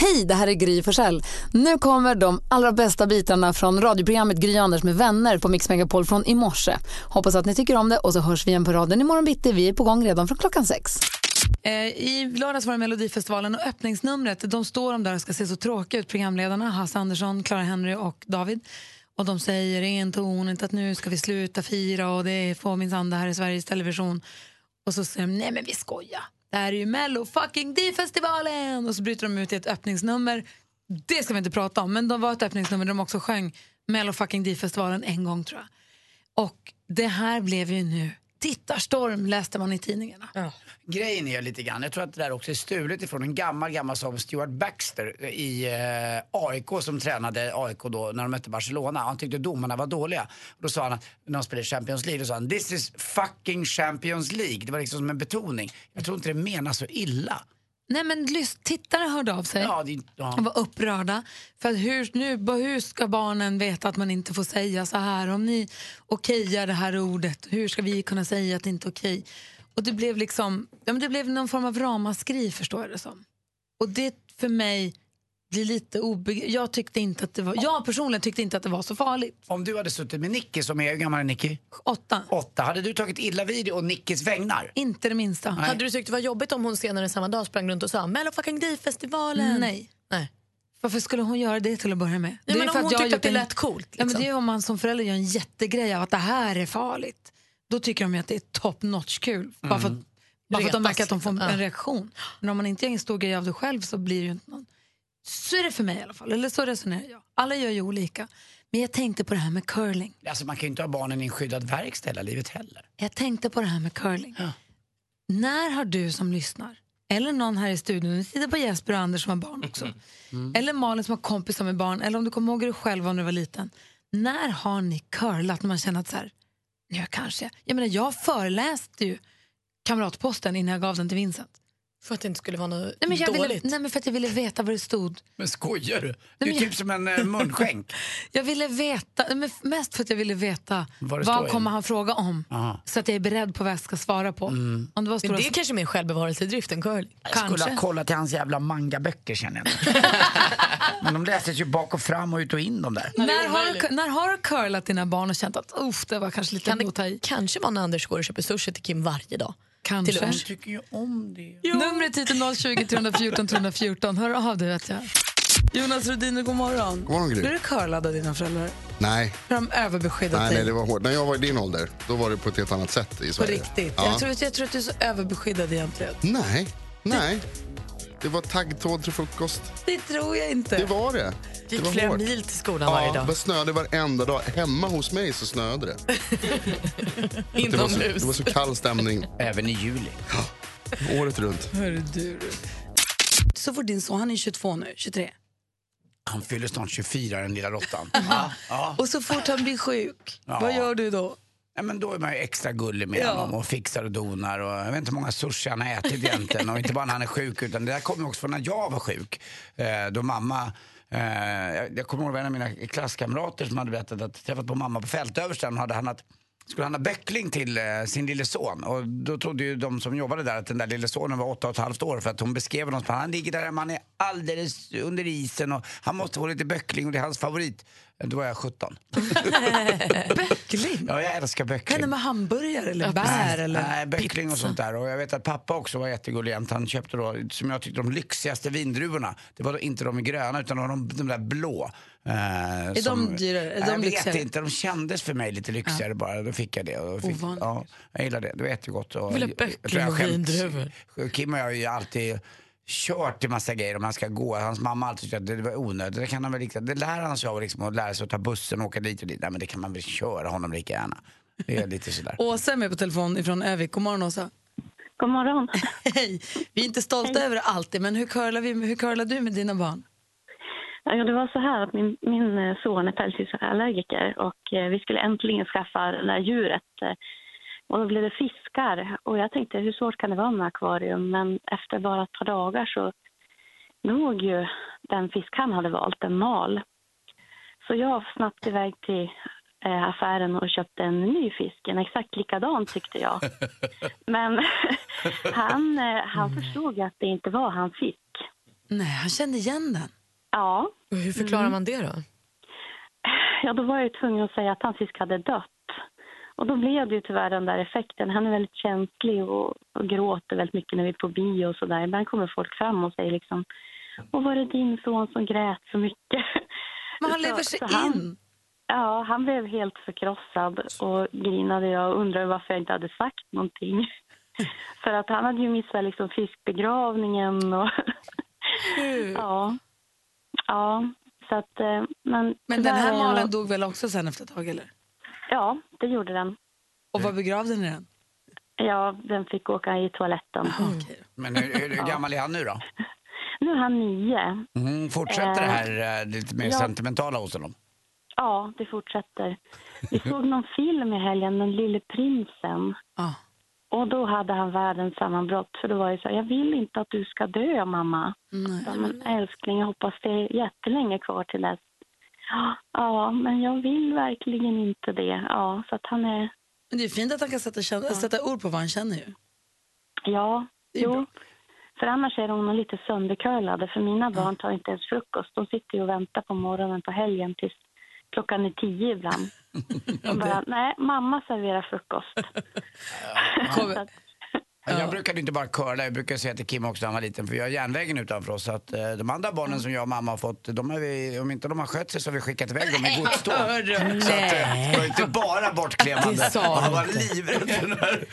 Hej, det här är Gry Forssell. Nu kommer de allra bästa bitarna från radioprogrammet Gry Anders med vänner på Mix Megapol från i morse. Hoppas att ni tycker om det och så hörs vi igen på raden imorgon bitti. Vi är på gång redan från klockan sex. Eh, I lördags var det Melodifestivalen och öppningsnumret, de står de där och ska se så tråkiga ut, programledarna Hasse Andersson, Clara Henry och David. Och de säger entonigt att nu ska vi sluta fira och det får minsann det här i Sveriges Television. Och så säger de, nej men vi skojar. Det här är ju Mello fucking D-festivalen! Och så bryter de ut i ett öppningsnummer. Det ska vi inte prata om, men de var ett öppningsnummer där de också sjöng Mello fucking D-festivalen en gång tror jag. Och det här blev ju nu tittarstorm läste man i tidningarna. Grejen är lite grann, jag tror att det där också är stulet ifrån en gammal, gammal som Stuart Baxter i eh, AIK som tränade AIK då när de mötte Barcelona. Han tyckte domarna var dåliga. Och då sa han, att- när de spelade Champions League, då sa han this is fucking Champions League. Det var liksom som en betoning. Jag tror inte det menas så illa. Nej men tittare hörde av sig. Ja, det, ja. De var upprörda. För hur, nu, hur ska barnen veta att man inte får säga så här? Om ni okejar det här ordet, hur ska vi kunna säga att det inte är okej? Och det blev liksom, ja, men det blev någon form av ramaskri förstår jag det som. Och det för mig blir lite obegripligt. Jag tyckte inte att det var, jag personligen tyckte inte att det var så farligt. Om du hade suttit med Nicky, som är, hur gammal är Nicky? Åtta. Åtta. Hade du tagit illa vid och Nickis vägnar? Inte det minsta. Hade du tyckt det var jobbigt om hon senare samma dag sprang runt och sa Mello fucking D-festivalen? Nej. Nej. Varför skulle hon göra det till att börja med? Ja, är men om för hon jag tyckte att det en- lät coolt, Ja, men liksom. det är om man som förälder gör en jättegrej av att det här är farligt. Då tycker de ju att det är top notch kul. Bara för att, bara för att de märker att de får liksom. en reaktion. Men om man inte gör en stor grej av det själv så blir det ju inte någon... Så är det för mig i alla fall. Eller så resonerar jag. Alla gör ju olika. Men jag tänkte på det här med curling. Alltså man kan ju inte ha barnen i en skyddad verkstad hela livet heller. Jag tänkte på det här med curling. När har du som lyssnar, eller någon här i studion, nu tittar på Jesper och Anders som har barn också, eller Malin som har kompisar med barn, eller om du kommer ihåg du själv när du var liten. När har ni curlat när man känner att så här, nu kanske, jag menar jag föreläste ju Kamratposten innan jag gav den till Vincent. För att det inte skulle vara något Nej men, jag ville, dåligt. nej men för att jag ville veta vad det stod. Men skojar du? Det men är jag- typ som en eh, munskänk. Jag ville veta, nej, men mest för att jag ville veta Vad vad, i kommer han fråga om. Aha. Så att jag är beredd på vad jag ska svara på. Om det var Men stora det är kanske mer självbevarelsedrift än curling. Jag skulle Kanske. ha kollat till hans jävla mangaböcker känner jag. Men de läses ju bak och fram och ut och in de där. När har, du, när har du curlat dina barn och känt att Uff, det var kanske lite Kan att ta i? kanske vara när Anders går och köper sushi till Kim varje dag? Kanske. Till lunch. tycker ju om det. Numret hit är 020 314 314. Hör av dig vet jag. Jonas Rhodiner, god morgon. God morgon, Gry. Blir du curlad av dina föräldrar? Nej, Har de överbeskyddat nej, dig? nej, det var hårt. När jag var i din ålder, då var det på ett helt annat sätt i På Sverige. riktigt? Ja. Jag, tror, jag tror att du är så överbeskyddad egentligen. Nej, nej. Det var taggtråd till frukost. Det tror jag inte. Det var det. Det Gick var flera hårt. mil till skolan varje Ja, dag. det snöade varenda dag. Hemma hos mig så snöade det. Det var, så, Inomhus. det var så kall stämning Även i juli. året runt. Hörru du. Så får din son, han är 22 nu, 23. Han fyller snart 24 den lilla råttan. ja, ja. Och så fort han blir sjuk, Ja. vad gör du då? Ja, men då är man ju extra gullig med Ja. honom och fixar och donar. Och jag vet inte hur många sushi han har ätit egentligen. Och inte bara när han är sjuk utan det där kommer också från när jag var sjuk. Eh, då mamma Eh, jag, kommer ihåg en av mina klasskamrater som hade berättat att träffat på mamma på Fältöversten och hade handlat skulle handla böckling till eh, sin lille son och då trodde ju de som jobbade där att den där lille sonen var åtta och ett halvt år för att hon beskrev honom som han ligger där hemma, han är alldeles under isen och han måste få lite böckling och det är hans favorit. Då var jag 17. Böckling? Ja, jag älskar böckling. Kan det med hamburgare eller bär Nej, eller nej, böckling och pizza? sånt där. Och jag vet att pappa också var jättegullig. Han köpte då, som jag tyckte, de lyxigaste vindruvorna. Det var då inte de gröna utan de, de där blå. Eh, är de dyrare? Är de jag lyxigare? vet inte, de kändes för mig lite lyxigare bara. Då fick jag det. Och fick, Ovanligt. ja, jag gillar det, det var jättegott. Och, Vill ha böckling och vindruvor. Kim och jag har ju alltid kört till massa grejer om han ska gå. Hans mamma har alltid tyckt att det var onödigt. Det, kan han väl, liksom- det lär han sig av liksom, att lära sig att ta bussen och åka dit och dit. Nej men det kan man väl köra honom lika gärna. Det är lite sådär. Åsa är med på telefon ifrån Övik. God morgon Åsa. God morgon. Hej. Vi är inte stolta över det alltid, men hur curlar, vi, hur curlar du med dina barn? Ja, det var så här att min, min eh, son är pälsdjursallergiker och eh, vi skulle äntligen skaffa det där djuret. Och då blev det fiskar. Och jag tänkte, hur svårt kan det vara med akvarium? Men efter bara ett par dagar så låg ju den fisk han hade valt, en mal. Så jag snabbt iväg till eh, affären och köpte en ny fisk, en exakt likadan tyckte jag. Men han, eh, han förstod att det inte var hans fisk. Nej, han kände igen den. Ja. Hur förklarar man det då? Ja, då var jag ju tvungen att säga att hans fisk hade dött. Och då blev det ju tyvärr den där effekten. Han är väldigt känslig och, och gråter väldigt mycket när vi är på bio och sådär. Ibland kommer folk fram och säger liksom, och var det din son som grät så mycket? Men han Så- lever sig han- in. Ja, han blev helt förkrossad och grinade. Jag undrade varför jag inte hade sagt någonting. För att han hade ju missat liksom fiskbegravningen och... ja. Ja, så att... eh, Men, Men den här malen dog väl också sen efter ett tag, eller? Ja, det gjorde den. Och var begravde ni den? Ja, den fick åka i toaletten. Men hur, hur, hur gammal är han nu då? Nu är han nio. Mm, fortsätter det Eh, här eh, lite mer ja. sentimentala hos honom? Ja, det fortsätter. Vi såg någon film i helgen, Den lille prinsen. Ja. Och då hade han världens sammanbrott. För då var det så här, jag vill inte att du ska dö mamma. Nej. Men älskling, jag hoppas det är jättelänge kvar till dess. Ja, men jag vill verkligen inte det. Ja, så han är... Men det är fint att han kan sätta, känna, sätta ord på vad han känner ju. Ja, jo. bra. För annars är de lite söndercurlade. För mina barn tar inte ens frukost. De sitter och väntar på morgonen på helgen tills klockan är tio ibland. De bara, nej, mamma serverar frukost. Kommer- Ja. Jag brukade inte bara curla, jag brukade säga till Kim också när han var liten, för vi har järnvägen utanför oss. Så att, eh, de andra barnen som jag och mamma har fått, de har vi, om inte de har skött sig så har vi skickat iväg dem i godståg. Så att, eh, det var inte bara bortklemande. Det Han var livrädd när,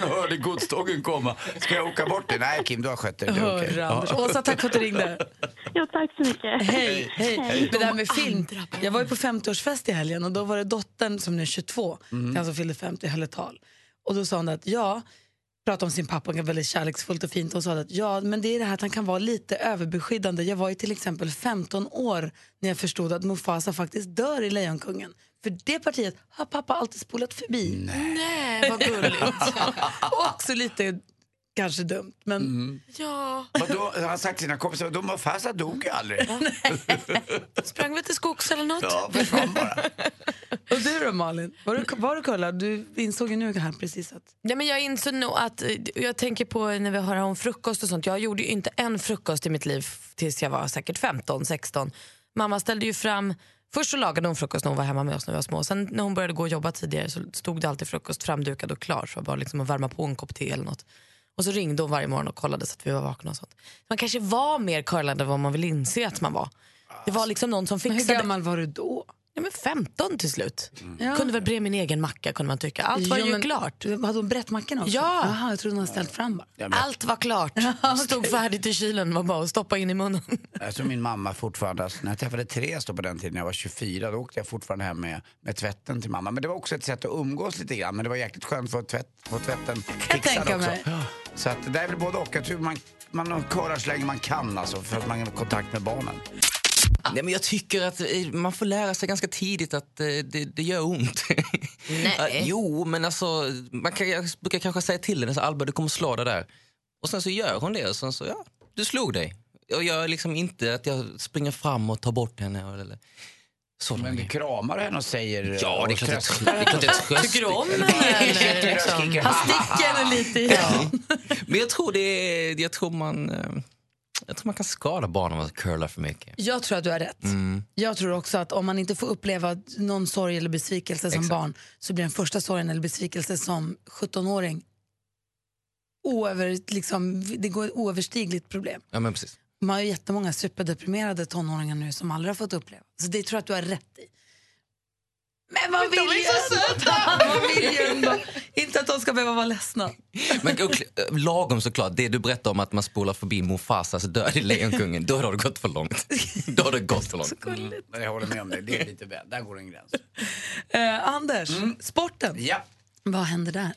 han hörde godstågen komma. Ska jag åka bort dig? Nej Kim, du har skött dig. Det är Ja. Anders. Åsa, tack för att du ringde. Jo, tack så mycket. Hej, hej. Det där med film. Jag var ju på 50-årsfest i helgen och då var det dottern som nu är 22, Mm. alltså fyllde 50, höll ett tal. Och då sa hon att ja, pratade om sin pappa väldigt kärleksfullt och fint och sa att ja, men det är det här att han kan vara lite överbeskyddande. Jag var ju till exempel 15 år när jag förstod att Mufasa faktiskt dör i Lejonkungen. För det partiet har pappa alltid spolat förbi. Nej, vad gulligt. Och också lite kanske dumt, men Mm. ja, Och då har han sagt till sina kompisar, de Mufasa dog ju aldrig. sprang vi till skogs eller något? Ja, försvann bara. Och du då Malin, var du, var du kollad? Du insåg ju nu här precis att... Ja, men jag insåg nog att, eh, jag tänker på när vi hör om frukost och sånt. Jag gjorde ju inte en frukost i mitt liv tills jag var säkert 15, 16. Mamma ställde ju fram, först så lagade hon frukost när hon var hemma med oss när vi var små. Sen när hon började gå och jobba tidigare så stod det alltid frukost framdukad och klar. Så bara liksom att värma på en kopp te eller något. Och så ringde hon varje morgon och kollade så att vi var vakna och sånt. Man kanske var mer curlande än vad man vill inse att man var. Det var liksom någon som Men hur fixade. gammal var du då? Ja, men 15 till slut. Ja. Kunde väl bre min egen macka kunde man tycka. Allt var Jo, ju men- klart. Hade hon brett mackan också? Ja. Aha, jag trodde hon hade ställt fram bara. Ja, men- Allt var klart. Stod färdigt i kylen. var bara att stoppa in i munnen. Alltså min mamma fortfarande, alltså, när jag träffade Therese då på den tiden, när jag var 24, då åkte jag fortfarande hem med, med tvätten till mamma. Men det var också ett sätt att umgås lite grann, men det var jäkligt skönt att få, tvätt, få tvätten jag fixad tänka också. mig. Så att det är väl både och. Jag tror man, man körar så länge man kan alltså, för att man har kontakt med barnen. Nej, men jag tycker att eh, man får lära sig ganska tidigt att eh, det, det gör ont. Nej. Ja, jo, men alltså, man kan, jag brukar kanske säga till henne, så, Alba du kommer slå dig där. Och sen så gör hon det och sen så, ja, du slog dig. Och jag liksom inte att jag springer fram och tar bort henne. Eller, så Men du kramar henne och säger... Ja, det är klart att tröstar det jag Tycker du om henne? liksom? Han sticker henne lite i Men jag tror, det är, jag tror man... Jag tror man kan skada barn om man curlar för mycket. Jag tror att du har rätt. Mm. Jag tror också att om man inte får uppleva någon sorg eller besvikelse som Exakt. barn så blir den första sorgen eller besvikelse som 17-åring oöver, liksom, det går ett oöverstigligt problem. Ja, men precis. Man har ju jättemånga superdeprimerade tonåringar nu som aldrig har fått uppleva. Så det tror jag att du har rätt i. Men man vill ju ändå, man vill ju ändå inte att de ska behöva vara ledsna. Men och, lagom såklart, det du berättar om att man spolar förbi Mufasas död i Lejonkungen, då har det gått för långt. Då har det gått för långt. Mm, jag håller med om det, det är lite väl. Där går en gräns. Eh, Anders, sporten. Ja. Vad händer där?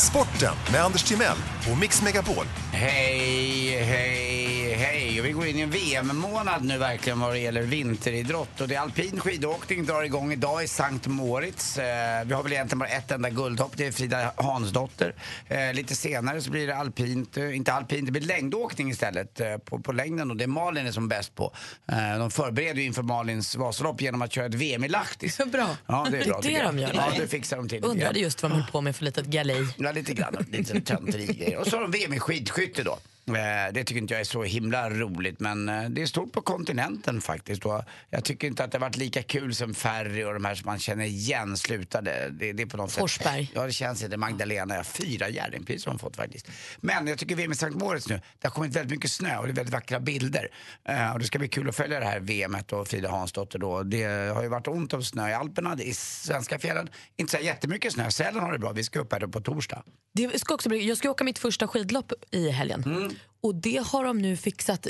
Sporten med Anders Timell och Mix Megapol. Hej, hej, hej. Och vi går in i en VM-månad nu verkligen vad det gäller vinteridrott. Och det är alpin skidåkning drar igång idag i Sankt Moritz. Eh, vi har väl egentligen bara ett enda guldhopp, det är Frida Hansdotter. Eh, lite senare så blir det alpint, eh, inte alpint, det blir längdåkning istället eh, på, på längden och det är Malin är som bäst på. Eh, de förbereder ju inför Malins Vasalopp genom att köra ett VM i Lahtis. Bra. Ja, det är bra Det tycker jag. de gör, Ja, det fixar de till. Undrade just vad de höll på med för litet galej. Ja, lite grann. Lite tönterigrejer. Och så har de VM i skidskytte då. Eh, Det tycker inte jag är så himla roligt men eh, det är stort på kontinenten faktiskt. Och jag tycker inte att det har varit lika kul som Ferry och de här som man känner igen slutade. Det, det är på något Forsberg. Sätt, ja det känns inte. Magdalena, ja, fyra Jerringpris har de fått faktiskt. Men jag tycker VM i Sankt Moritz nu, det har kommit väldigt mycket snö och det är väldigt vackra bilder. Eh, Och det ska bli kul att följa det här VMet och Frida Hansdotter då. Det har ju varit ont om snö i Alperna, i svenska fjällen. Inte så jättemycket snö. Sälen har det bra, vi ska upp här då på torsdag. Det ska också bli, jag ska åka mitt första skidlopp i helgen. Mm. Och det har de nu fixat.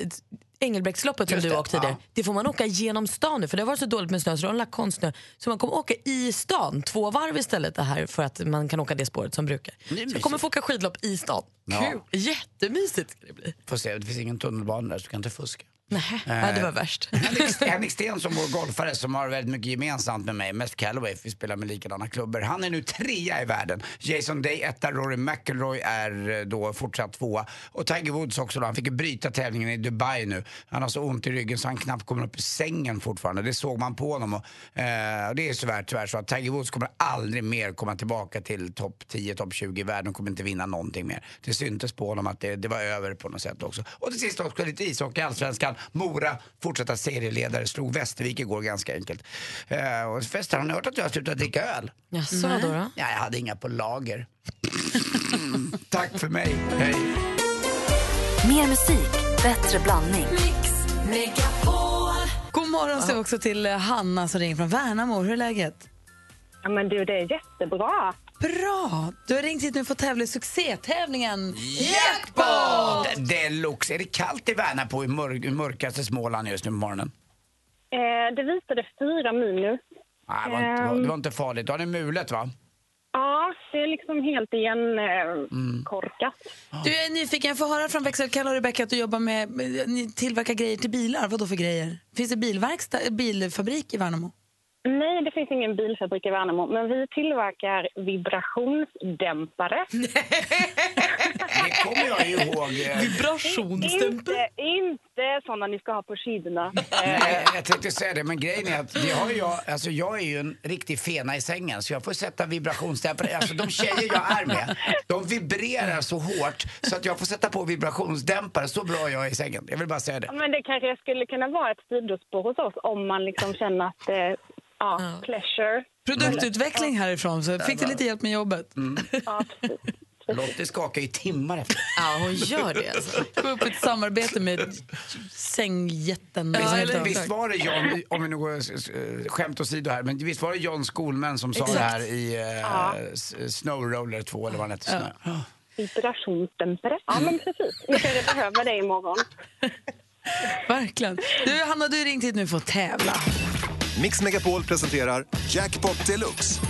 Engelbrektsloppet som Just du åkt tidigare, ja. det får man åka genom stan nu för det har varit så dåligt med snö så de har lagt konstsnö. Så man kommer åka i stan, två varv istället det här för att man kan åka det spåret som brukar. Så mysigt. kommer få åka skidlopp i stan. Ja. Kul! Jättemysigt ska det bli. Får se, det finns ingen tunnelbana där så du kan inte fuska. Nej, ja, det var värst. Henrik, Henrik Sten som vår golfare som har väldigt mycket gemensamt med mig, mest Callaway, för vi spelar med likadana klubbor. Han är nu trea i världen. Jason Day etta, Rory McIlroy är eh, då fortsatt tvåa. Och Tiger Woods också då, han fick ju bryta tävlingen i Dubai nu. Han har så ont i ryggen så han knappt kommer upp ur sängen fortfarande. Det såg man på honom. Och, eh, och det är tyvärr, tyvärr så att Tiger Woods kommer aldrig mer komma tillbaka till topp 10, topp 20 i världen. kommer inte vinna någonting mer. Det syntes på honom att det, det var över på något sätt också. Och till sist också lite ishockey, allsvenskan. Mora fortsätta serieledare, slog Västervik igår ganska enkelt. Eh, och förresten, har ni hört att jag har slutat dricka öl? Jaså, vadå då? Ja, jag hade inga på lager. Tack för mig, hej. Mer musik, bättre blandning. God morgon säger också till Hanna som ringer från Värnamo. Hur är läget? Ja, men du, det är jättebra. Bra! Du har ringt hit nu för att tävla i succétävlingen Jackpot! Deluxe. Är det kallt i Värnamo i, mörk, mörkaste Småland just nu på morgonen? Eh, det visade fyra minus. Nej, det, var inte, det, var, Ehm. inte farligt. Då har ni mulet va? Ja, det är liksom helt igen eh, Mm. korkat. Du jag är nyfiken, jag får höra från växelkalle och Rebecca att du jobbar med, med- ni tillverkar grejer till bilar. Vad då för grejer? Finns det bilverkstad, bilfabrik i Värnamo? Nej, det finns ingen bilfabrik i Värnamo, men vi tillverkar vibrationsdämpare. Det kommer jag ihåg. eh, Inte, inte sådana ni ska ha på skidorna. Nej, jag tänkte säga det, men grejen är att det har jag, alltså jag är ju en riktig fena i sängen så jag får sätta vibrationsdämpare. Alltså de tjejer jag är med, de vibrerar så hårt så att jag får sätta på vibrationsdämpare. Så bra jag är i sängen. Jag vill bara säga det. Men det kanske skulle kunna vara ett sidospår hos oss om man liksom känner att det ja, pleasure. Produktutveckling härifrån, så fick du lite hjälp med jobbet. Ja, Lottie skakar i timmar efter. Ja, hon gör det. Alltså. Gå upp ett samarbete med sängjätten. liksom, Ja, helt eller, visst var det John, om vi nu går eh, skämt åsido här, men visst var det John Skolman som sa Exakt. det här i eh, Ja. Snow Roller 2 eller vad han hette? Snö. Vibrationsdämpare. Ja, men precis. Jag behöva det imorgon. Verkligen. Du, Hanna, du har ringt hit nu för att tävla. Mix Megapol presenterar Jackpot Deluxe.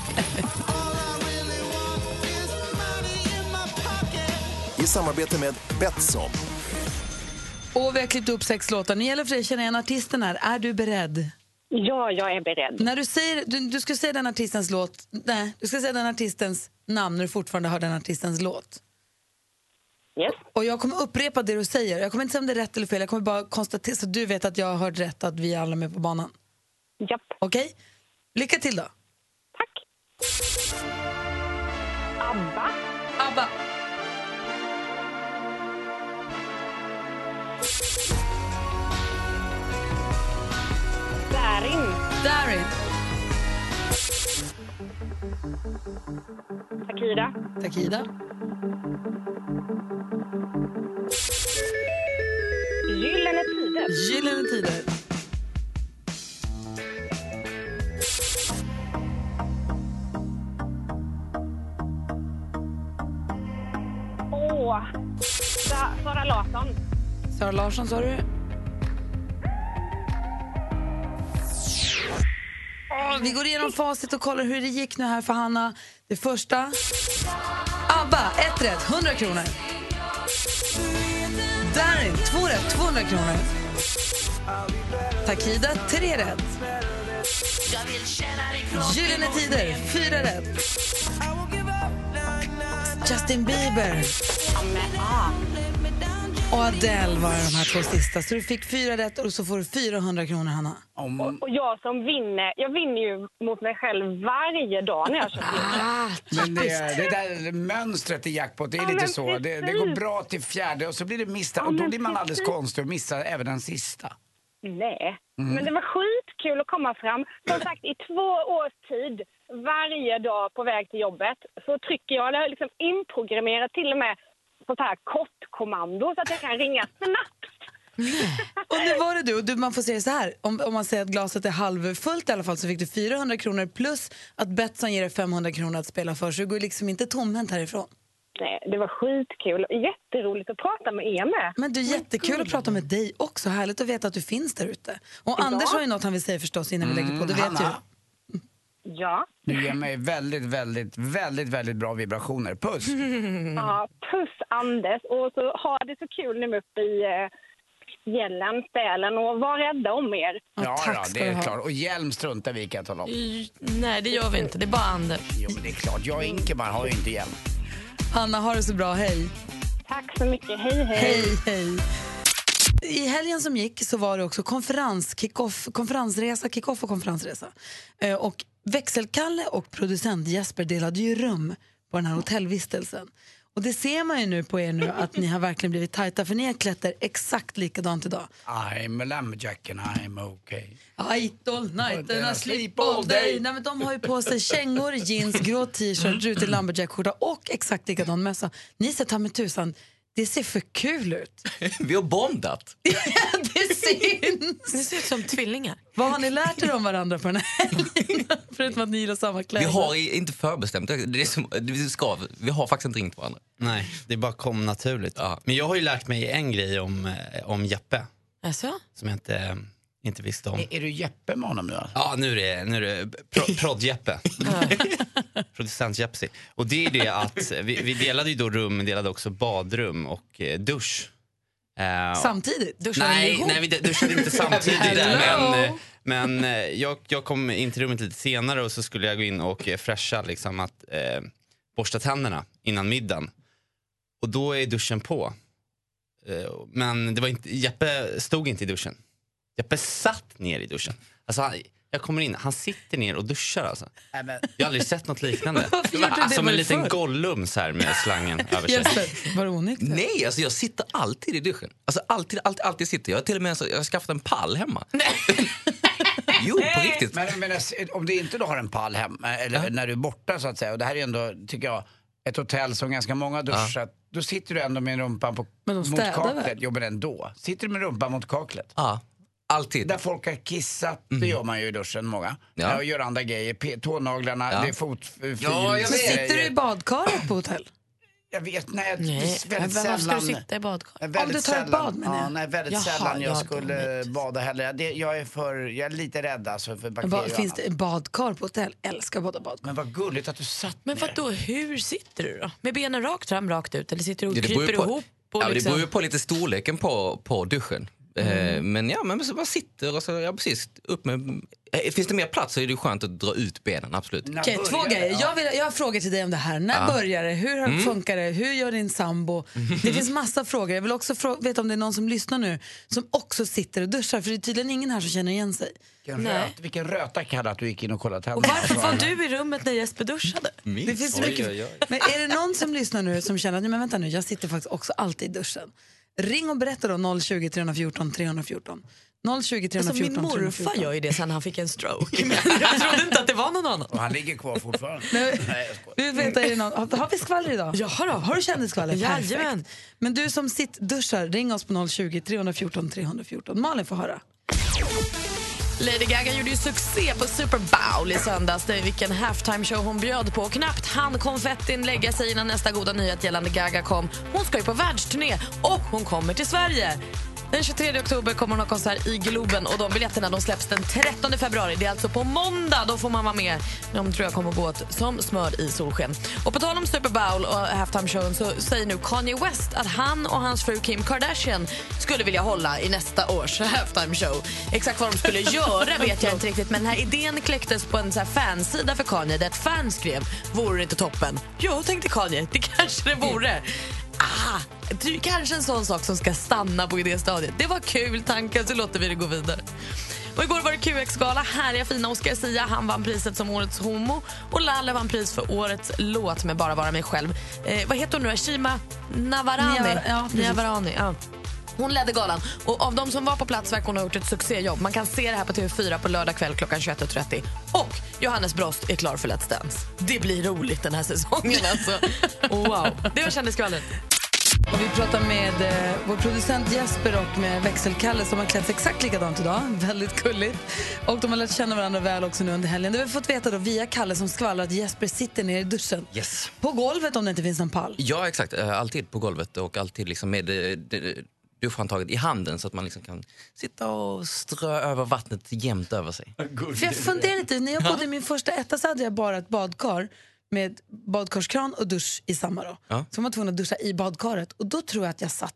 I samarbete med Betsson. Och vi har klippt upp sex låtar. Nu gäller för dig att känna igen artisten här. Är du beredd? Ja, jag är beredd. När du säger, du, du ska säga den artistens låt, nej, du ska säga den artistens namn när du fortfarande hör den artistens låt. Yes. Och jag kommer upprepa det du säger. Jag kommer inte säga om det är rätt eller fel. Jag kommer bara konstatera så att du vet att jag har hört rätt, att vi alla är med på banan. Japp. Okej? Lycka till då. ABBA. ABBA. Darin. Darin. Takida. Takida. Gyllene Tider. Gyllene Tider. Åh. Sara Larsson. Sara Larsson sa du. Vi går igenom facit och kollar hur det gick nu här för Hanna. Det första. ABBA, ett rätt, 100 kronor. Darin, två rätt, 200 kronor. Takida, tre rätt. Gyllene Tider, fyra rätt. Justin Bieber. Och Adele var de här två sista. Så du fick fyra rätt och så får du 400 kronor, Hanna. Och, och jag som vinner, jag vinner ju mot mig själv varje dag när jag kör Ah, Men det, det där mönstret i jackpot, det är Ja, lite så. Det, det går bra till fjärde och så blir det misstag. Ja, och då blir man alldeles precis. konstig och missar även den sista. Nej, Mm. men det var skitkul att komma fram. Som sagt, i två års tid, varje dag på väg till jobbet, så trycker jag, eller liksom inprogrammerat till och med sånt här kortkommando så att jag kan ringa snabbt. Och nu var det du, och du man får säga så här, om, om man säger att glaset är halvfullt i alla fall så fick du 400 kronor plus att Betsson ger dig 500 kronor att spela för så du går liksom inte tomhänt härifrån. Nej, det var skitkul. Jätteroligt att prata med er med. Men du, jättekul att prata med dig också. Härligt att veta att du finns där ute. Och Ja. Anders har ju något han vill säga förstås innan vi lägger på. Du vet ju. Hanna, Ja. du ger mig väldigt, väldigt, väldigt, väldigt bra vibrationer. Puss! ja. Puss Anders. Och så ha det så kul nu uppe i eh, Gällen, Sälen och var rädda om er. Ja, ja, det är klart. Och hjälm struntar vi i kan jag tala om. Nej, det gör vi inte. Det är bara Anders. Jo, men det är klart. Jag och Ingemar har ju inte hjälm. Hanna, ha det så bra. Hej. Tack så mycket. Hej, hej. Hej, hej. I helgen som gick så var det också konferens, kick-off, konferensresa, kick-off och konferensresa. Eh, och växelkalle och producent Jesper delade ju rum på den här hotellvistelsen. Och det ser man ju nu på er nu att ni har verkligen blivit tajta för ni har klätt er exakt likadant idag. I'm a lumberjack and I'm okay. Eat all night and I sleep all day. Nej, men de har ju på sig kängor, jeans, grå t-shirt, rutig lumberjack-skjorta och exakt likadan mössa. Ni ser ta med tusan, det ser för kul ut. Vi har bondat. det syns! Ni ser ut som tvillingar. Vad har ni lärt er om varandra på den här helgen? Förutom att ni gillar samma kläder. Vi har inte förbestämt. Det är som, vi, ska, vi har faktiskt inte ringt varandra. Nej, det bara kom naturligt. Men jag har ju lärt mig en grej om, eh, om Jeppe Alltså? som jag inte, inte visste om. Är, är du Jeppe med honom nu? då? Ja, nu är det, nu är det pro, prodd-Jeppe. Producent-Jeppe. Och det är det att vi, vi delade ju då rum, men delade också badrum och eh, dusch. Eh, Samtidigt? Duschade nej, ihop? nej, vi duschade inte samtidigt. Hello. men eh, men eh, jag, jag kom in till rummet lite senare och så skulle jag gå in och eh, fräscha, liksom att eh, borsta tänderna innan middagen. Och då är duschen på. Eh, men det var inte, Jeppe stod inte i duschen. Jeppe satt ner i duschen. Alltså, han, jag kommer in, han sitter ner och duschar alltså. Nej, men, Jag har aldrig sett något liknande. Det? Som en liten? Gollum så här med slangen över sig. Var det onykter? Nej, alltså jag sitter alltid i duschen. Alltså alltid, alltid, alltid sitter jag. har till och med så, jag har skaffat en pall hemma. jo, på riktigt. men, men om du inte då har en pall hemma, eller när du är borta så att säga, och det här är ändå, tycker jag, ett hotell som ganska många duschar, då sitter du ändå med rumpan på, mot kaklet. väl? Jo men ändå. Sitter du med rumpan mot kaklet? Ja, alltid. Där folk har kissat, det gör man ju i duschen många. Ja. Ja. Och gör andra grejer, tånaglarna, Ja. det är fotfil. Ja, jag sitter du i badkaret på hotell? Jag vet, nej, Nej, väldigt varför ska sällan. du sitta i badkar? Väldigt Om du tar ett sällan, bad, menar jag. ja, nej, väldigt Jaha, sällan jag ja, skulle bada heller. Det, jag, är för, jag är lite rädd alltså för bakterier Ba, finns det badkar på hotell? Älskar båda badkar. Men vad gulligt att du satt Men ner. vadå, hur sitter du då? Med benen rakt fram, rakt ut? Eller sitter du och Ja, kryper på- ihop? Och Ja, men Det liksom... beror ju på lite storleken på, på duschen. Eh, men ja, men så bara sitter och så, ja precis, upp med... Eh, Finns det mer plats så är det skönt att dra ut benen, absolut. Okej, två börjar det? grejer. Jag, vill, jag har frågor till dig om det här. När Ja. börjar det? Hur har- funkar det? Hur gör din sambo? Det finns massa frågor. Jag vill också veta om det är någon som lyssnar nu som också sitter och duschar. För det är tydligen ingen här som känner igen sig. Vilken, Nej. röt, vilken röta Kalle att du gick in och kollade Och tänderna. varför var du i rummet när Jesper duschade? Det finns så Oj, mycket. oj, oj. Men är det någon som lyssnar nu som känner att men vänta nu, jag sitter faktiskt också alltid i duschen. Ring och berätta då 020 314 314. 020 314 Alltså, min morfar 314. gör ju det sen han fick en stroke. Men jag trodde inte att det var någon annan. Och han ligger kvar fortfarande. Nej. Vi veta, är det någon, har, vi skvaller idag? Jaha då. Har du kändisskvaller? Jajamän. Men du som sitter duschar, ring oss på 020 314 314. Malin får höra. Lady Gaga gjorde ju succé på Super Bowl i söndags. Det är vilken halftime show hon bjöd på. Knappt hann konfettin lägga sig innan nästa goda nyhet gällande Gaga kom. Hon ska ju på världsturné och hon kommer till Sverige. Den 23 oktober kommer hon ha konsert i Globen och de biljetterna de släpps den 13 februari. Det är alltså på måndag. Då får man vara med. De tror jag kommer gå åt som smör i solsken. Och på tal om Super Bowl och halftime showen så säger nu Kanye West att han och hans fru Kim Kardashian skulle vilja hålla i nästa års halftime show. Exakt vad de skulle göra vet jag inte riktigt men den här idén kläcktes på en så här fansida för Kanye där ett fan skrev “Vore det inte toppen?” Jo, tänkte Kanye, det kanske det vore. Kanske en sån sak som ska stanna på idéstadiet. Det var kul tanke, så låter vi det gå vidare. Och igår var det QX-gala. Härliga fina Oscar Sia. Han vann priset som årets homo. Och Lalle vann pris för årets låt med Bara vara mig själv. Eh, vad heter hon nu? Shima Navarani? Nia- ja, precis. Navarani ja. Hon ledde galan. Och av de som var på plats verkar hon ha gjort ett succéjobb. Man kan se det här på TV4 på lördag kväll klockan 21.30. Och Johannes Brost är klar för Let's Dance. Det blir roligt den här säsongen alltså. wow. Det var kändisskvallret. Och vi pratar med eh, vår producent Jesper och med växelkalle som har klätt sig exakt likadant idag. Väldigt gulligt. Och de har lärt känna varandra väl också nu under helgen. Det har vi fått veta då via Kalle som skvallrar att Jesper sitter ner i duschen. Yes. På golvet om det inte finns någon pall. Ja, exakt. Eh, Alltid på golvet och alltid liksom med eh, det- duschhandtaget i handen så att man liksom kan sitta och strö över vattnet jämnt över sig. För jag funderar lite, när jag bodde i min första etta så hade jag bara ett badkar med badkarskran och dusch i samma. Då. Ja. Så var man tvungen att duscha i badkaret. Och då tror jag att jag satt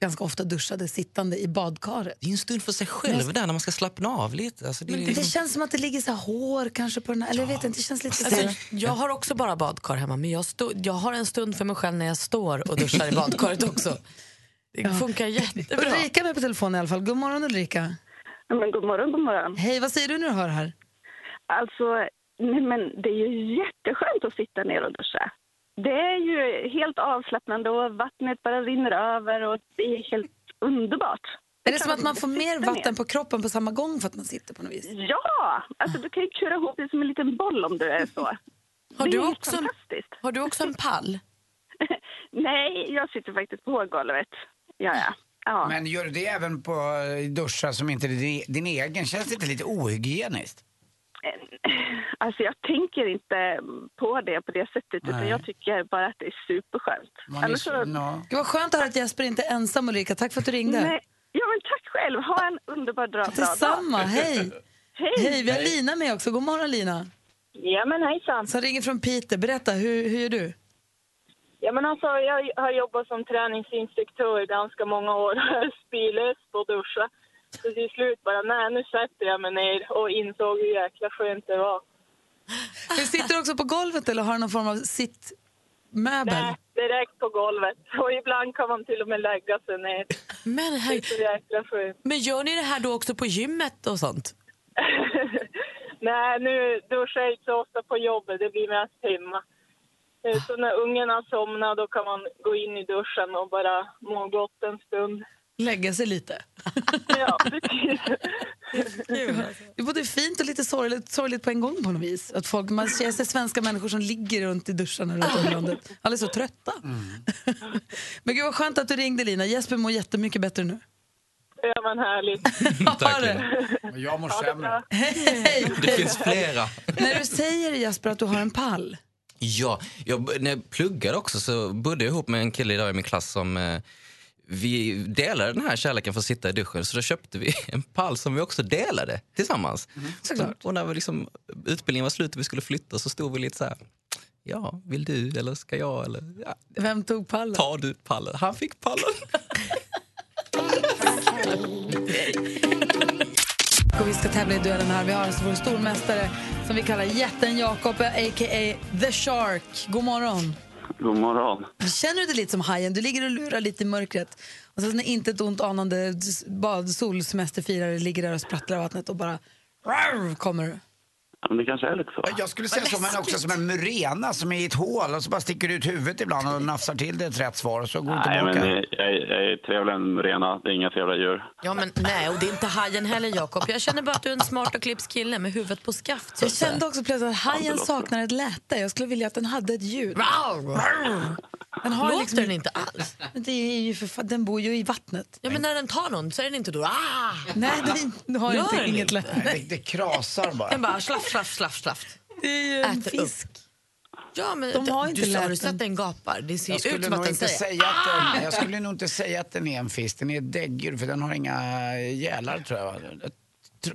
ganska ofta duschade sittande i badkaret. Det är en stund för sig själv där när man ska slappna av lite. Alltså, det, Men liksom- det känns som att det ligger så här hår kanske på den här, eller jag vet inte, det känns lite så Alltså, jag har också bara badkar hemma men jag, stå, jag har en stund för mig själv när jag står och duschar i badkaret också. Det funkar jättebra. Ulrika med på telefon i alla fall. God morgon Ulrika. Men god morgon, god morgon. Hej, vad säger du när du hör det här? Alltså, nej, men det är ju jätteskönt att sitta ner och duscha. Det är ju helt avslappnande och vattnet bara rinner över och det är helt underbart. Är det som att man får mer vatten på kroppen på samma gång för att man sitter på något vis? Ja! Alltså du kan ju kura ihop det som en liten boll om du är så. Har Det du är också- fantastiskt. Har du också en pall? Nej, jag sitter faktiskt på golvet. Ja, ja. ja. Men gör du det även på eh, duschar som inte är din, din egen? Känns det inte lite ohygieniskt? Alltså jag tänker inte på det på det sättet utan Nej. jag tycker bara att det är superskönt. Man är Annars så- så- nå. Det var skönt att höra att Jesper inte är ensam Ulrika. Tack för att du ringde. Nej. Ja men tack själv, ha en underbar dag. Detsamma, hej. Hej. Hej, vi har Lina med också. God morgon Lina. Ja men hejsan. Som ringer från Peter. Berätta, hur, hur gör du? Ja men alltså jag har jobbat som träningsinstruktör i ganska många år. På att duscha. Så till slut bara, nej nu sätter jag mig ner och insåg hur jäkla skönt det var. Du sitter också på golvet eller har du någon form av sittmöbel? Nej, direkt på golvet. Och ibland kan man till och med lägga sig ner. Men, Det här, är så jäkla skönt. men gör ni det här då också på gymmet och sånt? Nej, nu duschar jag inte så ofta på jobbet. Det blir mest hemma. Eh, Så när ungarna somnar då kan man gå in i duschen och bara må gott en stund. Lägga sig lite. Ja, precis. Det är både fint och lite sorgligt, sorgligt på en gång på något vis. Att folk, man ser sig svenska människor som ligger runt i duscharna runt om i landet. Alla är så trötta. Men gud vad skönt att du ringde Lina. Jesper mår jättemycket bättre nu. Ja, men härligt. Ha det. Och Jag mår sämre. Hej! Det finns flera. När du säger Jesper att du har en pall. Ja, jag, när jag pluggade också så bodde jag ihop med en kille idag i min klass som eh, vi delade den här kärleken för att sitta i duschen. Så då köpte vi en pall som vi också delade tillsammans. Såklart. Och när vi liksom, utbildningen var slut och vi skulle flytta så stod vi lite så här. Ja, vill du eller ska jag? Eller, ja, Vem tog pallen? tar du pallen? Han fick pallen. Och vi ska tävla i duellen här. Vi har alltså vår stormästare som vi kallar jätten Jakob, a.k.a. The Shark. God morgon. God morgon. Känner du dig lite som hajen? Du ligger och lurar lite i mörkret. Och sen när inte ett ont anande badsolsemesterfirare solsemesterfirare ligger där och sprattlar i vattnet och bara Rar, kommer du. Ja, men det kanske är lite så. Jag skulle säga som en, också som en murena som är i ett hål och så bara sticker ut huvudet ibland och nafsar till det ett rätt svar och så går det Nej, tillbaka. men jag, är- jag är trevligare än Rena. Det är inga trevliga djur. Ja, men nej, och det är inte hajen heller, Jakob. Jag känner bara att du är en smart och klipsk kille med huvudet på skaft. så Jag kände också plötsligt att hajen saknar ett läte. Jag skulle vilja att den hade ett ljud. Den har Låter liksom- den inte alls? Men Det är ju för fan, den bor ju i vattnet. Ja, men när den tar någon så är den inte då... Ah! Nej, den har Gör inte, den inget inte? läte. Det, det krasar bara. Den bara slaff, slaff, slaff, slaff. Det är ju en Äter upp. fisk. Ja, men De har inte du, har du lärt sett den. gapar? Det ser Jag ut skulle, som att nog den inte säger säga att "Ah!" den, jag skulle nog inte säga att den är en fisk. Den är ett däggdjur för den har inga gälar tror jag.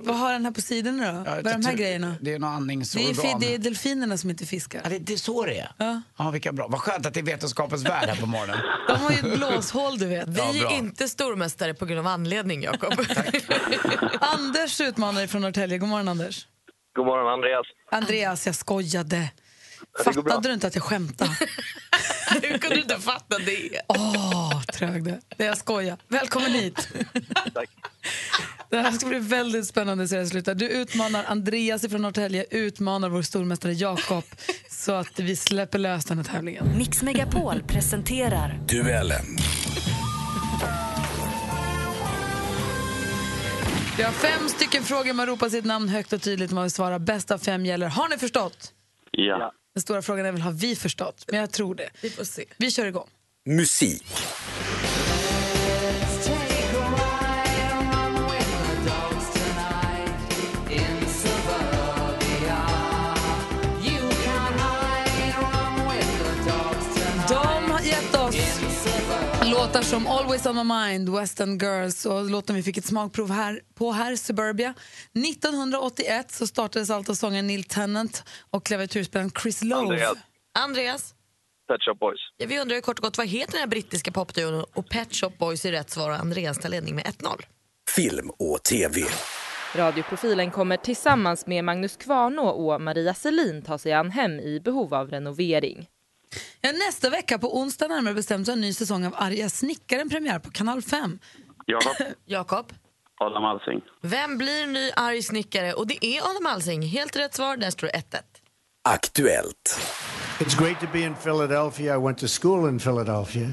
Vad har den här på sidorna då? Ja, Vad är de här tror- grejerna? Det är några Det är, andningsorgan. fi- det är delfinerna som inte fiskar. Ja, det, det är så det är? Ja. Ja, vilka bra. Vad skönt att det är vetenskapens värld här på morgonen. De har ju ett blåshål, du vet. Vi Ja, är inte stormästare på grund av anledning, Jakob. Anders utmanar från Norrtälje. God morgon, Anders. God morgon, Andreas. Andreas, jag skojade. Fattade du inte att jag skämtade? Hur kunde du inte fatta det? Åh, trög det. Det jag skojar. Välkommen hit. Tack. Det här ska bli väldigt spännande så det slutar. Du utmanar Andreas från Norrtälje, utmanar vår stormästare Jakob så att vi släpper lös den här tävlingen. Mix Megapol presenterar Duellen. Vi har fem stycken frågor. Man ropar sitt namn högt och tydligt. Man vill svara bäst av fem gäller. Har ni förstått? Ja. Den stora frågan är väl, har vi förstått? Men jag tror det. Vi får se. Vi kör igång. Musik. Låtar som Always on my mind, Western Girls och låten vi fick ett smakprov här på här, Suburbia. 1981 så startades alltså sången Neil Tennant och klaviaturspelaren Chris Lowe. Andreas. Andreas, Pet Shop Boys. ja, vi undrar ju kort och gott vad heter den här brittiska popduon och Pet Shop Boys är rätt svar och Andreas tar ledning med 1-0. Film och TV. Radioprofilen kommer tillsammans med Magnus Kvarnå och Maria Selin ta sig an hem i behov av renovering. Ja, nästa vecka, på onsdag närmare bestämt, så har en ny säsong av Arga snickaren premiär på Kanal 5. Jakob. Jakob, Adam Alsing. vem blir ny arg snickare? Och det är Adam Alsing. Helt rätt svar, där står det 1-1. Aktuellt. It's great to be in Philadelphia. I went to school in Philadelphia.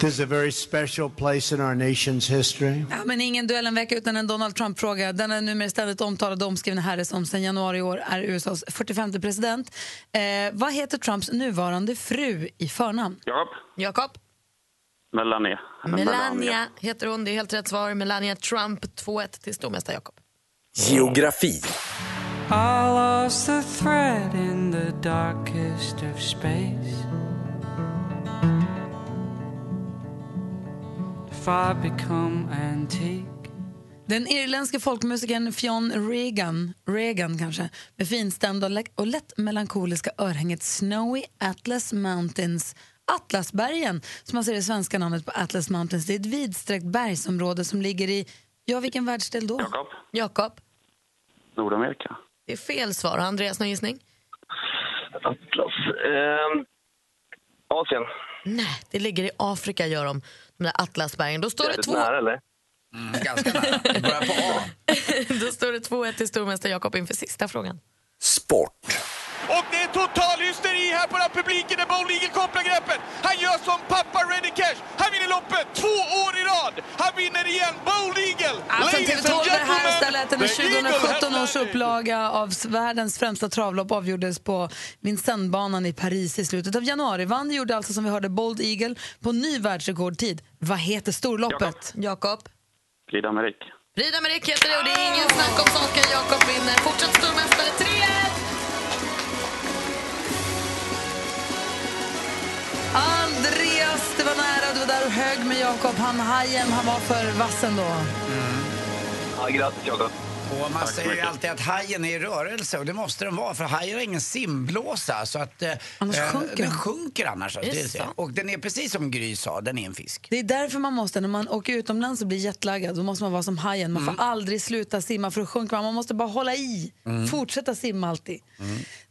This is a very special place in our nation's history. Ja, men ingen duell en vecka utan en Donald Trump-fråga. Den är numera ständigt omtalade och omskrivna herre som sedan januari i år är USAs 45 president. Eh, vad heter Trumps nuvarande fru i förnamn? Jakob. Jakob, Melania. Eller Melania heter hon. Det är helt rätt svar. Melania Trump, 2-1 till stormästare Jakob. Geografi. I lost the thread in the darkest of space. If I become antique. Den irländske folkmusikern Fionn Regan, Regan kanske, med finstämda och, lä- och lätt melankoliska örhänget Snowy Atlas Mountains. Atlasbergen, som man ser det svenska namnet på Atlas Mountains, det är ett vidsträckt bergsområde som ligger i, ja vilken världsdel då? Jakob. Jakob, Nordamerika. det är fel svar. Andreas, någon gissning? Atlas. Ehm, Asien. Nej, det ligger i Afrika, gör de, de där Atlasbergen. Då står det Jävligt två... nära, eller? ganska nära. Det börjar på A. Då står det 2-1 till stormästare Jakob inför sista frågan. Sport. Och det är total hysteri här på den här publiken när Bold Eagle kopplar greppet. Han gör som pappa Reddy Cash. Han vinner loppet två år i rad. Han vinner igen. Bold Eagle. Alltså, Ladies TV12 and är här och gentlemen, ställer att den the Eagle 2017 års upplaga av världens främsta travlopp avgjordes på Vincennes-banan i Paris i slutet av januari. Vann gjorde alltså som vi hörde Bold Eagle på ny världsrekordtid. Vad heter storloppet? Jakob. Prix d'Amérique. Prix d'Amérique heter det och det är ingen snack om saken. Jakob vinner. Fortsatt stormästare 3-1! Var nära. Du var där och hög med Jakob. Han hajen, han var för vassen då. Ja, grattis, Jakob. Och man säger ju alltid att hajen är i rörelse och det måste den vara för hajar har ingen simblåsa så att eh, Annars eh, sjunker den den. sjunker annars. Är det Det och den är precis som Gry sa, den är en fisk. Det är därför man måste, när man åker utomlands och blir jetlaggad, då måste man vara som hajen. Man får aldrig sluta simma för att sjunka man. Man måste bara hålla i. Mm. Fortsätta simma alltid.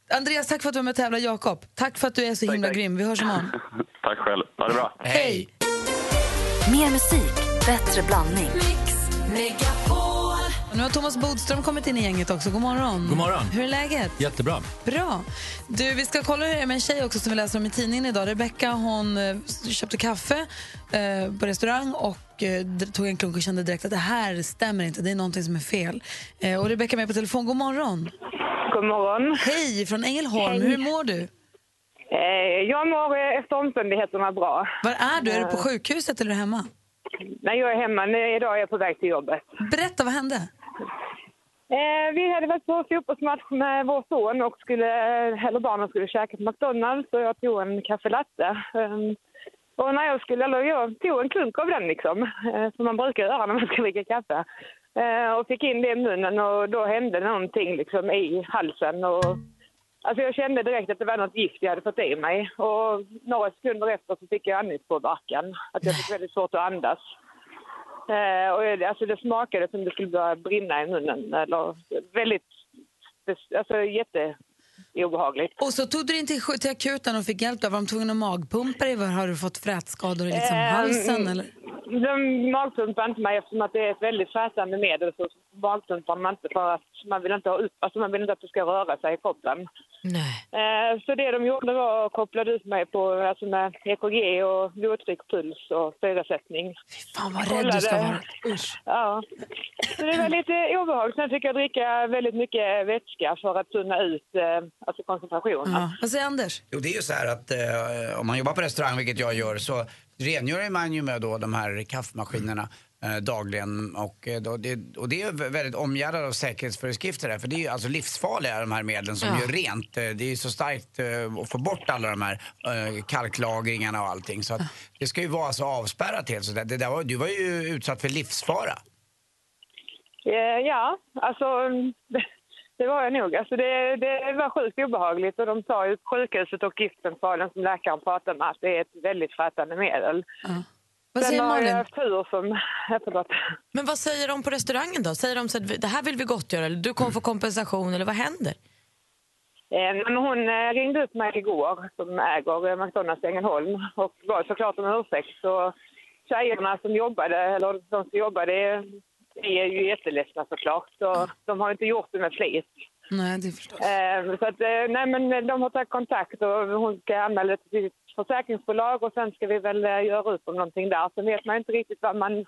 Andreas, tack för att du var med och tävlade. Jakob, tack för att du är så himla grym. Vi hörs imorgon. Tack själv. Ha det bra. Hej! Mer musik, bättre blandning. Nu har Thomas Bodström kommit in i gänget också. God morgon. God morgon. Hur är läget? Jättebra. Bra. Du, vi ska kolla hur det är med en tjej också som vi läser om i tidningen idag. Rebecca hon eh, köpte kaffe eh, på restaurang och eh, tog en klunk och kände direkt att det här stämmer inte. Det är någonting som är fel. Eh, och Rebecca är med på telefon. God morgon. God morgon. Hej från Ängelholm. Hej. Hur mår du? Eh, jag mår eh, efter omständigheterna bra. Var är du? Är du på Eh, sjukhuset eller hemma? Nej, jag är hemma. Idag är jag på väg till jobbet. Berätta, vad hände? Vi hade varit på fotbollsmatch med vår son och skulle, eller barnen skulle käka på McDonalds och jag tog en kaffe latte. Ehm, och när jag skulle, eller jag tog en klunk av den liksom, som man brukar göra när man ska dricka kaffe. Eh, och fick in det i munnen och då hände någonting liksom i halsen. Och, alltså jag kände direkt att det var något gift jag hade fått i mig. Och några sekunder efter så fick jag andningspåverkan. Att jag fick väldigt svårt att andas. Eh, och jag- alltså det smakade som det skulle börja brinna i munnen. Eller väldigt, alltså jätteobehagligt. Och så tog du in till, till akuten och fick hjälp. Då. Var de tvungna att magpumpa dig? Har du fått frätskador i liksom Ehm, halsen? Eller? De magpumpar inte mig eftersom att det är ett väldigt frätande medel så magpumpar man inte för att man vill inte ha upp, alltså man vill inte att det ska röra sig i kroppen. Eh, Så det de gjorde var att koppla ut mig på, alltså med EKG och blodtryck, puls och syresättning. Fan vad rädd du ska vara. Usch. Ja. Så det var lite obehagligt. Sen fick jag dricka väldigt mycket vätska för att tunna ut eh, alltså koncentrationen. Ja. Vad säger Anders? Jo, det är ju så här att eh, om man jobbar på restaurang, vilket jag gör, så rengör man ju med då de här kaffemaskinerna eh, dagligen. Och, eh, då, det, och det är vä- väldigt omgärdat av säkerhetsföreskrifter där, för det är ju alltså livsfarliga de här medlen som Ja. gör rent. Eh, Det är ju så starkt eh, att få bort alla de här eh, kalklagringarna och allting. Så att det ska ju vara så avspärrat helt. Så det, det där var, du var ju utsatt för livsfara. Eh, Ja, alltså det, var jag nog. Alltså det, det var sjukt obehagligt och de sa ju på sjukhuset och giftcentralen som läkaren pratade med att det är ett väldigt frätande medel. Vad Sen säger har Malin? jag haft tur som... Ja, förlåt. Men vad säger de på restaurangen då? Säger de så att det här vill vi gottgöra eller du kommer få kompensation eller vad händer? Eh, Men hon eh, ringde upp mig igår som äger eh, McDonalds i Ängelholm och bad såklart om ursäkt. Så tjejerna som jobbade, eller de som jobbade, är ju jätteledsna såklart. Så de har inte gjort det med flit. Nej, det förstås. Eh, Så att, eh, nej, men de har tagit kontakt och hon ska anmäla det till sitt försäkringsbolag och sen ska vi väl eh, göra upp om någonting där. Sen vet man inte riktigt vad man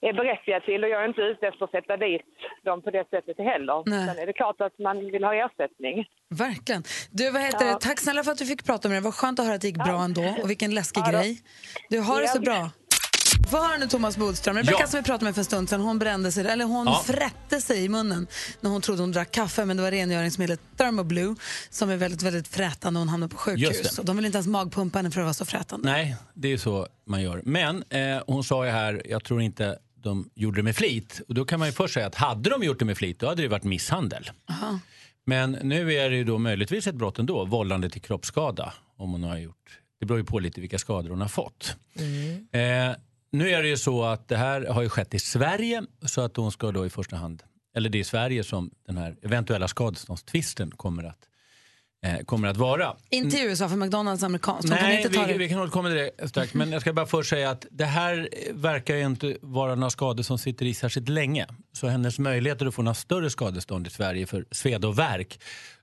är berättigad till och jag är inte ute efter att sätta dit dem på det sättet heller. Nej. Sen är det klart att man vill ha ersättning. Verkligen. Du, vad heter Ja. det? Tack snälla för att du fick prata med. Det var skönt att höra att det gick bra ändå. Och vilken läskig Ja grej. Du, har det så bra. Vad har nu Thomas Bodström? Rebecka Ja. som vi pratade med för en stund sedan, hon brände sig, eller hon Ja. frätte sig i munnen när hon trodde hon drack kaffe, men det var rengöringsmedlet Thermoblue som är väldigt, väldigt frätande och hon hamnade på sjukhus. Och de vill inte ens magpumpa henne för att vara så frätande. Nej, det är så man gör. Men eh, hon sa ju här, jag tror inte de gjorde det med flit. Och då kan man ju först säga att hade de gjort det med flit, då hade det varit misshandel. Aha. Men nu är det ju då möjligtvis ett brott ändå, vållande till kroppsskada. Om hon har gjort. Det beror ju på lite vilka skador hon har fått. Eh, nu är det ju så att det här har ju skett i Sverige så att hon ska då i första hand, eller det är i Sverige som den här eventuella skadeståndstvisten kommer att, eh, kommer att vara. Inte i USA, för McDonalds amerikanskt. Kan Nej, ta vi, vi kan återkomma till det strax. Men jag ska bara först säga att det här verkar ju inte vara några skador som sitter i särskilt länge. Så hennes möjligheter att få några större skadestånd i Sverige för sved och värk,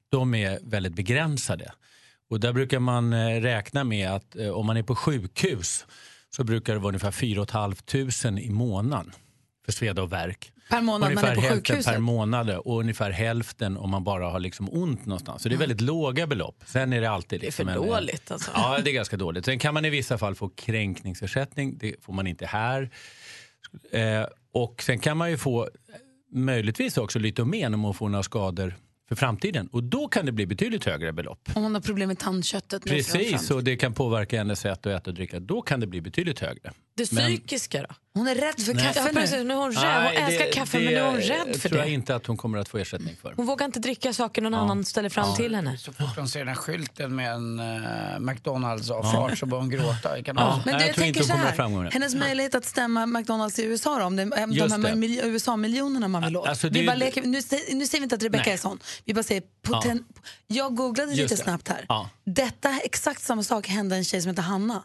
de är väldigt begränsade. Och där brukar man eh, räkna med att eh, om man är på sjukhus så brukar det vara ungefär 4 500 i månaden för sveda och värk. Per månad man ungefär är på sjukhuset. per månad och ungefär hälften om man bara har liksom ont någonstans. Så det är väldigt låga belopp. Sen är det alltid... Det är för liksom en- dåligt alltså. Ja, det är ganska dåligt. Sen kan man i vissa fall få kränkningsersättning. Det får man inte här. Eh, och sen kan man ju få eh, möjligtvis också lite om man får några skador för framtiden. Och då kan det bli betydligt högre belopp. Om hon har problem med tandköttet. Precis, och det kan påverka hennes sätt att äta och dricka. Då kan det bli betydligt högre. Det Men- psykiska då? Hon är rädd för Nej. kaffe Ja, nu. precis. Nu är hon rädd. Hon Nej, älskar det- kaffe det men nu är hon rädd för tror jag det. inte att hon kommer att få ersättning för. Hon vågar inte dricka saker någon annan ställer fram till henne. Så fort hon ser den här skylten med en uh, McDonalds-avfart så börjar hon gråta. Kan Ja. Men Nej, du, jag jag, tror tänker inte så hon kommer här. det. Hennes möjlighet att stämma McDonalds i USA då, om det är de här det. mil- USA-miljonerna man vill åt. Alltså, det vi bara leker, nu, nu säger vi inte att Rebecca Nej. är sån. Vi bara säger poten- Jag googlade Just lite det. snabbt här. Ja. Detta, exakt samma sak hände en tjej som heter Hanna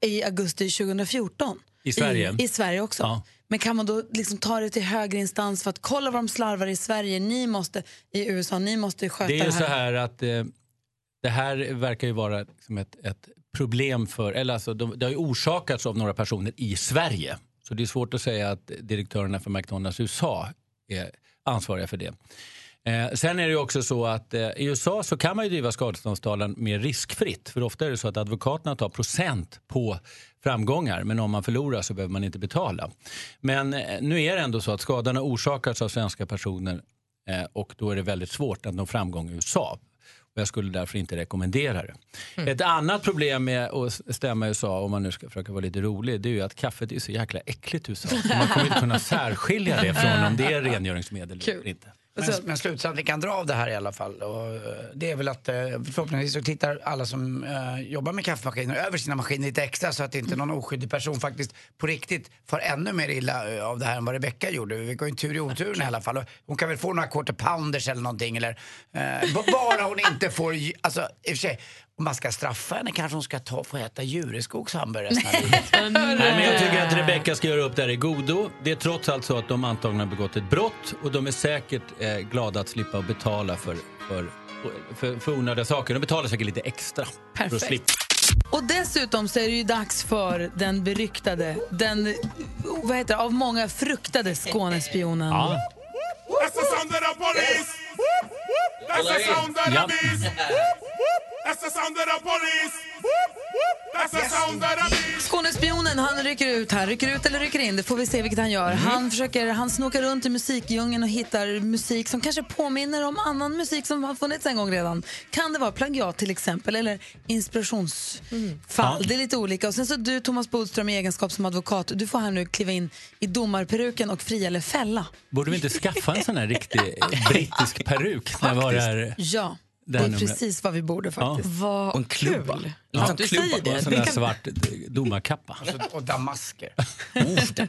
i augusti 2014. I Sverige? I, i Sverige också. Ja. Men kan man då liksom ta det till högre instans för att kolla vad de slarvar i Sverige? Ni måste i USA, ni måste sköta Det det, är ju här. så här att eh, det här verkar ju vara liksom ett, ett problem för, eller alltså de, det har ju orsakats av några personer i Sverige. Så det är svårt att säga att direktörerna för McDonalds USA är ansvariga för det. Eh, sen är det också så att eh, i USA så kan man ju driva skadeståndstalan mer riskfritt. För ofta är det så att advokaterna tar procent på framgångar men om man förlorar så behöver man inte betala. Men eh, nu är det ändå så att skadan har orsakats av svenska personer Eh, och då är det väldigt svårt att nå framgång i USA. Och jag skulle därför inte rekommendera det. Ett annat problem med att stämma i USA, om man nu ska försöka vara lite rolig, det är ju att kaffet är så jäkla äckligt i USA. Man kommer inte kunna särskilja det från om det är rengöringsmedel eller inte. Men, men slutsatsen vi kan dra av det här i alla fall, och, det är väl att eh, förhoppningsvis så tittar alla som eh, jobbar med kaffemaskiner över sina maskiner lite extra så att inte någon oskyldig person faktiskt på riktigt får ännu mer illa eh, av det här än vad Rebecca gjorde. Vi går ju tur i oturen i alla fall. Och Hon kan väl få några quarter pounders eller någonting eller b- bara hon inte får, alltså i och för sig, om man ska straffa henne kanske hon ska ta, få äta Jureskogs hamburgare resten av livet. Nej, men jag tycker att Rebecca ska göra upp det här i godo. Det är trots allt så att de antagna har begått ett brott och de är säkert eh, glada att slippa att betala för, för, för, för onödiga saker. De betalar säkert lite extra för att Perfekt. slippa. Och dessutom så är det ju dags för den beryktade, den vad heter det, av många fruktade Skånespionen. Ja. That's the sound of the police! That's the sound of the beast! That's the sound of the police! That's the sound of the beast! Skånespionen, han rycker ut här. Rycker ut eller rycker in, det får vi se vilket han gör. Han, försöker, han snokar runt i musikdjungeln och hittar musik som kanske påminner om annan musik som har funnits en gång redan. Kan det vara plagiat till exempel, eller inspirationsfall? Ja. Det är lite olika. Och sen så du, Thomas Bodström, i egenskap som advokat, du får här nu kliva in i domarperuken och fria eller fälla. Borde vi inte skaffa en sån här riktig brittisk peruk när vi har det här? Ja, Det det är numret. precis vad vi borde faktiskt. Vad Och en klubba. kul. Ja, Att du säger Och en det. sån där svart eh, domarkappa. Och damasker. Ska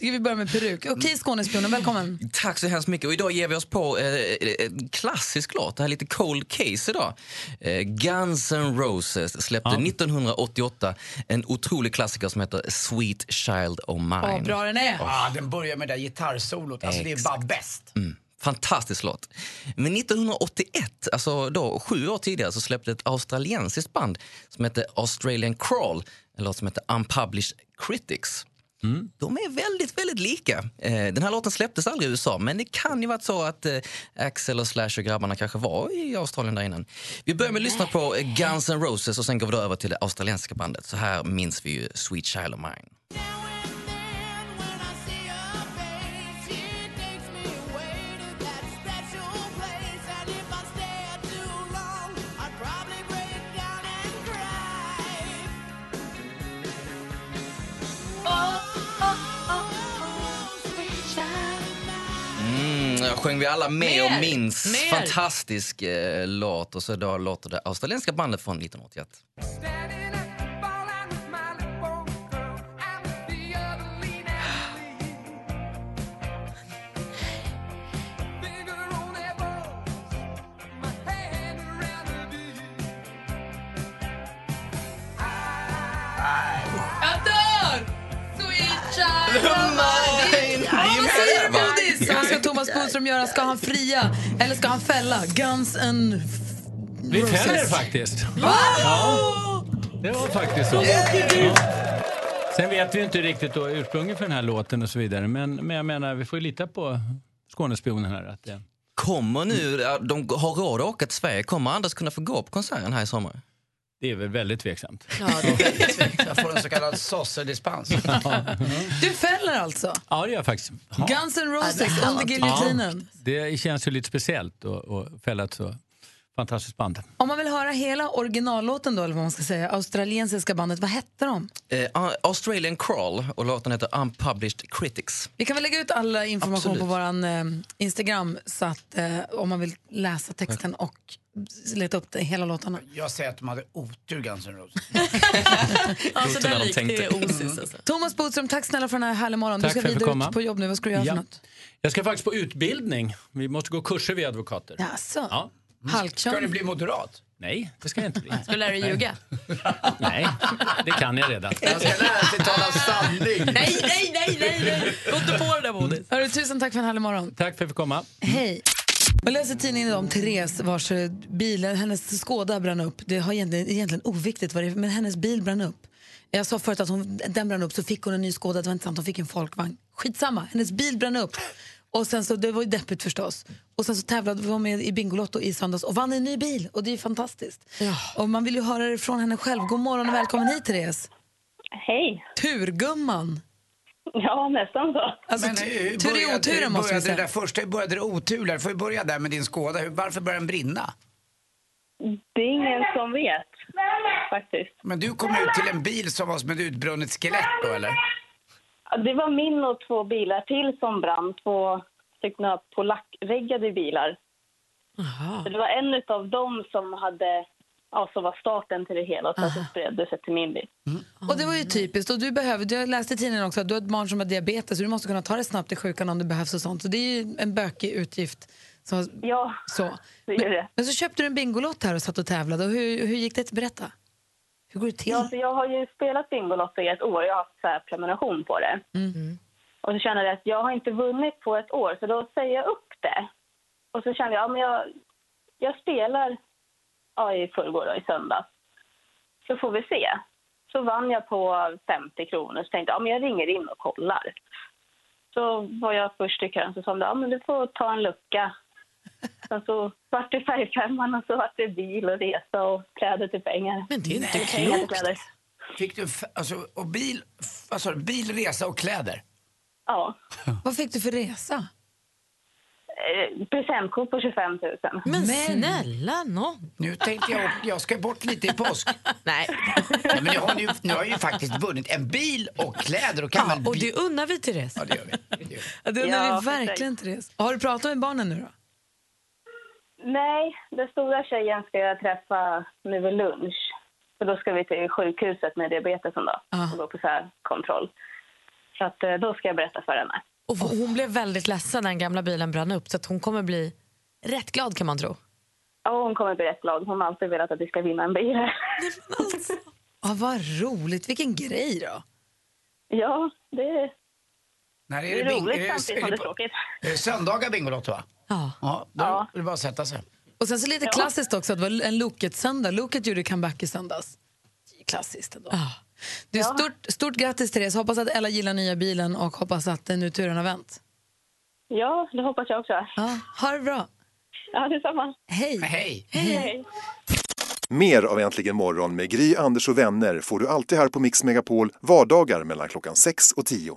vi börja med peruk? Okej, Skånespionen, välkommen. Tack så hemskt mycket. Och idag ger vi oss på eh, en klassisk låt. Det här är lite cold case idag. Eh, Guns N' Roses släppte 1988 en otrolig klassiker som heter Sweet Child O' Mine. Vad bra den är. Ja, den börjar med det där gitarrsolot. Alltså det är bara bäst. Mm. Fantastisk låt. Men 1981, alltså då, sju år tidigare, så släppte ett australiensiskt band som heter Australian Crawl en låt som heter Unpublished Critics. De är väldigt, väldigt lika. Eh, Den här låten släpptes aldrig i USA, men det kan ju varit så att eh, Axel och Slash och grabbarna kanske var i Australien där innan. Vi börjar med att lyssna på Guns N' Roses och sen går vi över till det australiensiska bandet. Så här minns vi ju Sweet Child of Mine. Sjöng vi alla med Mer! och minns. Mer! Fantastisk eh, låt. Och så då låter det australienska bandet från 1981. Thomas Bodström göra? Ska han fria eller ska han fälla? Guns and Vi fäller faktiskt. Va? Ja, det var faktiskt så. Ja. Sen vet vi inte riktigt då ursprunget för den här låten och så vidare. Men, men jag menar, vi får ju lita på Skånespionen här. Att det... Kommer nu, de har råd att åka till Sverige, kommer Anders kunna få gå på konserten här i sommar? Det är väl väldigt tveksamt. Jag får en så kallad sosse-dispens. Du fäller alltså? Ja, det gör jag faktiskt. Ja. Guns N' Roses under giljotinen. Det känns ju lite speciellt att, att fälla ett så fantastiskt band. Om man vill höra hela originallåten då, eller vad man ska säga, australiensiska bandet, vad hette de? Eh, Australian Crawl och låten heter Unpublished Critics. Vi kan väl lägga ut all information Absolut. på vår eh, Instagram så att eh, om man vill läsa texten och leta upp det, hela låtarna. Jag säger att de hade otur, Guns N' Roses. Alltså, när de tänkte. Thomas Bodström, tack snälla för den här härliga morgonen. Du Tack ska vidare komma. ut på jobb nu. Vad ska du göra Ja. för något? Jag ska faktiskt på utbildning. Vi måste gå kurser vi advokater. Jaså? Ja. Halkkörn? Ska du bli moderat? Nej, det ska jag inte bli. Ska du lära dig ljuga? Nej, det kan jag redan. Jag ska lära sig tala sanning. Nej, nej, nej, nej, nej. Gå inte på det där Bodis. Hörru, tusen tack för en härlig morgon. Tack för att jag fick komma. Hej. Jag läser tidningen idag om Therese vars eh, bil, hennes Skoda brann upp. Det har egentligen, egentligen oviktigt vad det är, men hennes bil brann upp. Jag sa förut att hon, den brann upp så fick hon en ny Skoda, det var inte sant, hon fick en folkvagn. Skitsamma, hennes bil brann upp. Och sen så, det var ju deppigt förstås. Och sen så tävlade vi med i Bingolotto i söndags och vann en ny bil. Och det är ju fantastiskt. Och man vill ju höra det från henne själv. God morgon och välkommen hit Therese. Hej. Turgumman. Ja, nästan så. Alltså, Men hur tur i började- oturen måste vi började det säga. där första, hur började det oturliga? Får vi börja där med din Skoda. Hur- Varför började den brinna? Det är ingen som vet, faktiskt. Men du kom ut till en bil som var som ett utbrunnet skelett då eller? Det var min och två bilar till som brann. Två stycken polackreggade bilar. Så det var en av dem som hade, ja, var starten till det hela. Och sen så spred det sig till min bil. Och det var ju typiskt. Och du behöver, jag läste i tidningen också att du har ett barn som har diabetes så du måste kunna ta det snabbt till sjukan om det behövs och sånt. Så det är ju en bökig utgift. Så, ja, så. det är Men, det. men så köpte du en Bingolott här och satt och tävlade. Och hur, hur gick det? Berätta. Hur går det till? Ja, för jag har ju spelat Bingolotto i ett år. Jag har haft så prenumeration på det. Och så kände jag att jag har inte vunnit på ett år, så då säger jag upp det. Och så kände jag, ja, men jag, jag spelar ja, i förrgår i söndags. Så får vi se. Så vann jag på 50 kronor. Så tänkte jag, ja, men jag ringer in och kollar. Så var jag först i kön så sa de, ja men du får ta en lucka. Sen så vart det färgfemman och så vart det bil och resa och kläder till pengar. Men det är inte kläder. Fick du, alltså, och bil, du, bil, resa och kläder? Ja. Vad fick du för resa? Eh, presentkort på 25 000. Men, snälla nån. Nu tänkte jag, jag ska bort lite i påsk. Nej. Ja, men jag har ju, nu har jag ju faktiskt vunnit en bil och kläder och kan Ja, och det unnar vi Therese. Ja, det gör vi. Ja, det undrar Ja, vi verkligen, Therese. Har du pratat med barnen nu då? Nej, den stora tjejen ska jag träffa nu vid lunch. För då ska vi till sjukhuset med diabetesen då. Och gå på så här kontroll. Så att eh, då ska jag berätta för henne. Och hon blev väldigt ledsen när den gamla bilen brann upp så att hon kommer bli rätt glad kan man tro. Ja, hon kommer bli rätt glad. Hon har alltid velat att vi ska vinna en bil. Ja, vad roligt. Vilken grej då. ja, det är, När det är roligt samtidigt som det är tråkigt. är det söndagar Bingolotto va? Ja. Ja, då är det bara att sätta sig. Och sen så lite klassiskt också att det var en Loket-söndag. Loket gjorde comeback i söndags. Klassiskt ändå. Du, stort, stort grattis Therese. Hoppas att Ella gillar nya bilen och hoppas att eh, nu turen har vänt. Ja, det hoppas jag också. Ja, ha det bra. Ja, detsamma. Hej. Hej. Hej. Mer av Äntligen morgon med Gry, Anders och vänner får du alltid här på Mix Megapol vardagar mellan klockan 6 och 10.